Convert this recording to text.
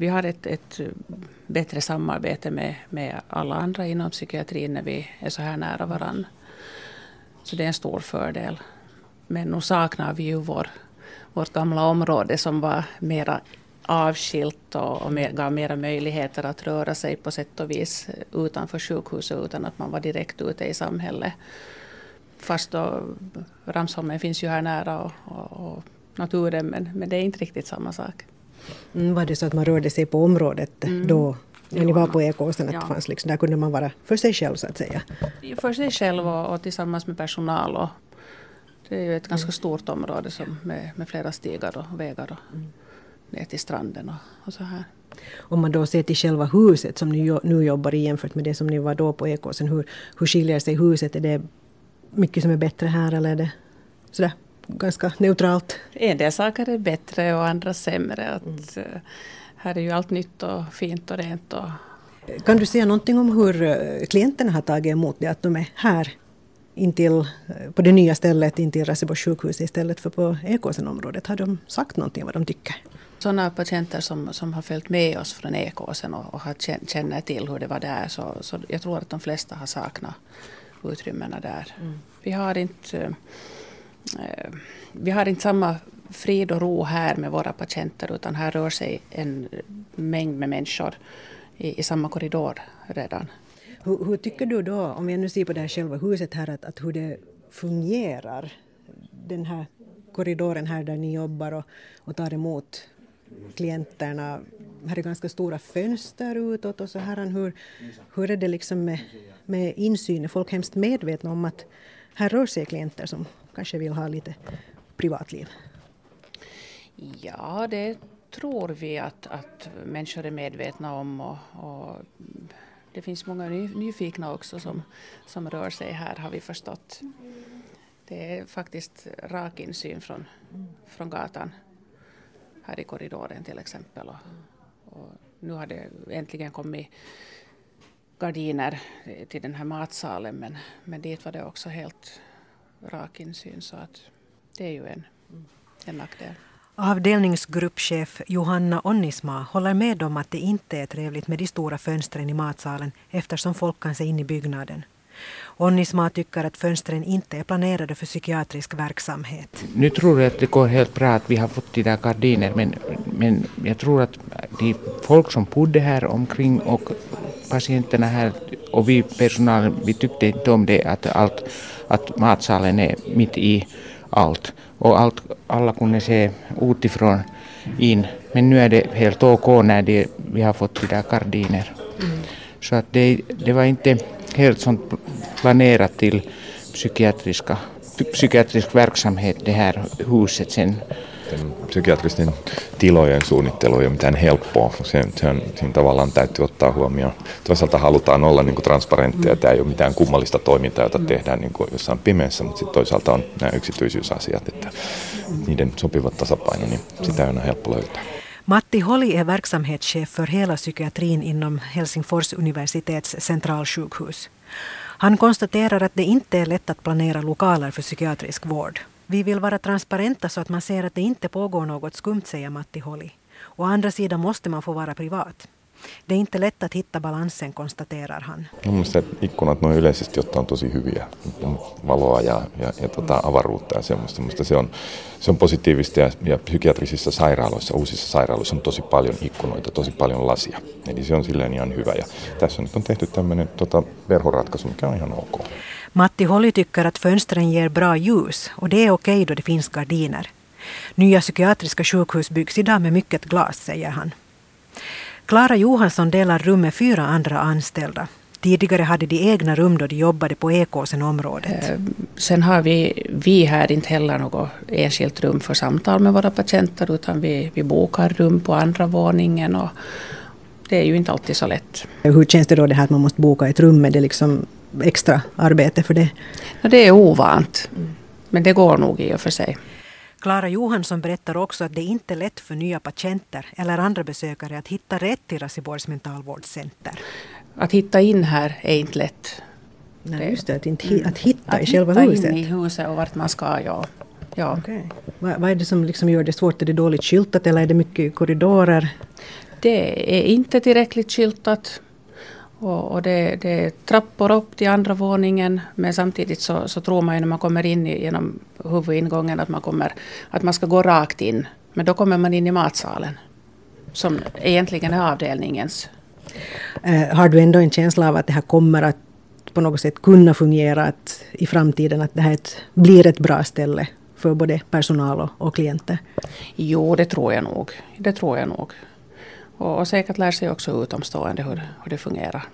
vi har ett, ett eh, bättre samarbete med, med alla andra inom psykiatrin när vi är så här nära varandra. Så det är en stor fördel. Men nu saknar vi ju vår, vårt gamla område som var mera avskilt och, och mer, gav mera möjligheter att röra sig på sätt och vis utanför sjukhuset utan att man var direkt ute i samhället. Fast då Ramsholmen finns ju här nära och, och, och naturen men, men det är inte riktigt samma sak. Mm, var det så att man rörde sig på området mm. då när ni var på Ekåsen, att ja. fanns liksom, där kunde man vara för sig själv så att säga? För sig själv och, och tillsammans med personal. Och det är ju ett ganska stort område som med, med flera stigar och vägar och mm. ner till stranden och, och, så här. Om man då ser till själva huset som ni nu jobbar i jämfört med det som ni var då på Ekåsen, hur, hur skiljer sig huset? Är det mycket som är bättre här eller är det sådär ganska neutralt? En del saker är bättre och andra sämre. Att, mm. Eh, här är ju allt nytt och fint och rent. Och... Kan du säga någonting om hur eh, klienterna har tagit emot det, att de är här intill, eh, på det nya stället intill Raseborgs sjukhus istället för på Ekåsenområdet? Har de sagt någonting vad de tycker? Sådana patienter som, som har följt med oss från Ekåsen och, och har känner till hur det var där så, så jag tror att de flesta har saknat utrymmena där. Mm. Vi har inte Eh, vi har inte samma frid och ro här med våra patienter utan här rör sig en mängd med människor i, i samma korridor redan. Hur, hur, tycker du då, om jag nu ser på det här själva huset här, att, att hur det fungerar, den här korridoren här där ni jobbar och, och tar emot klienterna. Här är ganska stora fönster utåt och så här. Hur, hur är det liksom med, med insyn? Är folk hemskt medvetna om att här rör sig klienter som kanske vill ha lite privatliv? Ja, det tror vi att, att människor är medvetna om och, och det finns många ny, nyfikna också som, som rör sig här har vi förstått. Det är faktiskt rak insyn från, från gatan här i korridoren till exempel. Och, och nu har det äntligen kommit gardiner till den här matsalen men, men dit var det också helt rak insyn så att det är ju en, en nackdel. Avdelningsgruppchef Johanna Onnisma håller med om att det inte är trevligt med de stora fönstren i matsalen eftersom folk kan se in i byggnaden. Onnisma tycker att fönstren inte är planerade för psykiatrisk verksamhet. Nu tror jag att det går helt bra att vi har fått de där gardiner men, men jag tror att de folk som bodde här omkring och patienterna här och vi personalen, vi tyckte inte om det att, allt, att matsalen är mitt i allt och allt, alla kunde se utifrån in. Men nu är det helt OK när de, vi har fått de där gardiner. Mm. Så att det, det var inte helt sånt planerat till psykiatriska, psykiatrisk verksamhet det här huset sen psykiatristen tilojen suunnittelu ei ole mitään helppoa. Sen, sen, siinä tavallaan täytyy ottaa huomioon. Toisaalta halutaan olla niin transparentteja. Tämä ei ole mitään kummallista toimintaa, jota tehdään niin kuin jossain pimeässä, mutta sitten toisaalta on nämä yksityisyysasiat, että niiden sopivat tasapaino, niin sitä on helppo löytää. Matti Holi är verksamhetschef för hela psykiatrin inom Helsingfors universitets centralsjukhus. Han konstaterar att det inte är lätt att planera lokaler för psykiatrisk vård. Vi vill vara transparenta så att man ser att det inte pågår något skumt, säger Matti Holly. Å andra sidan måste man få vara privat. Det är inte lätt att hitta balansen, konstaterar han. Mielestäni ikkunat noin yleisesti ottaen tosi hyviä. Valoa ja, ja, ja tota avaruutta ja semmoista. Musta se on, se on positiivista ja, ja psykiatrisissa sairaaloissa, uusissa sairaaloissa on tosi paljon ikkunoita, tosi paljon lasia. Eli se on silleen ihan hyvä. Ja tässä nyt on tehty tämmöinen tota, verhoratkaisu, mikä on ihan ok. Matti Holly tycker att fönstren ger bra ljus och det är okej då det finns gardiner. Nya psykiatriska sjukhus byggs idag med mycket glas, säger han. Klara Johansson delar rum med fyra andra anställda. Tidigare hade de egna rum då de jobbade på Ekåsen-området. Eh, sen har vi, vi här inte heller något enskilt rum för samtal med våra patienter utan vi, vi bokar rum på andra våningen och det är ju inte alltid så lätt. Hur känns det då det här att man måste boka ett rum? Är det liksom extra arbete för det? Det är ovant. Men det går nog i och för sig. Klara Johansson berättar också att det inte är lätt för nya patienter eller andra besökare att hitta rätt till Raseborgs mentalvårdscenter. Att hitta in här är inte lätt. Nej, just det, att, inte, att hitta att i själva hitta huset. in i huset och vart man ska, ja. ja. Okay. Vad, vad är det som liksom gör det svårt? Är det dåligt skyltat eller är det mycket korridorer? Det är inte tillräckligt skyltat. Och, och det, det, är trappor upp till andra våningen men samtidigt så, så tror man ju när man kommer in genom huvudingången att man, kommer, att man ska gå rakt in. Men då kommer man in i matsalen som egentligen är avdelningens. Uh, har du ändå en känsla av att det här kommer att på något sätt kunna fungera att i framtiden att det här ett, blir ett bra ställe för både personal och, och klienter? Jo, det tror jag nog. Det tror jag nog. Och, och säkert lär sig också utomstående hur, hur det fungerar.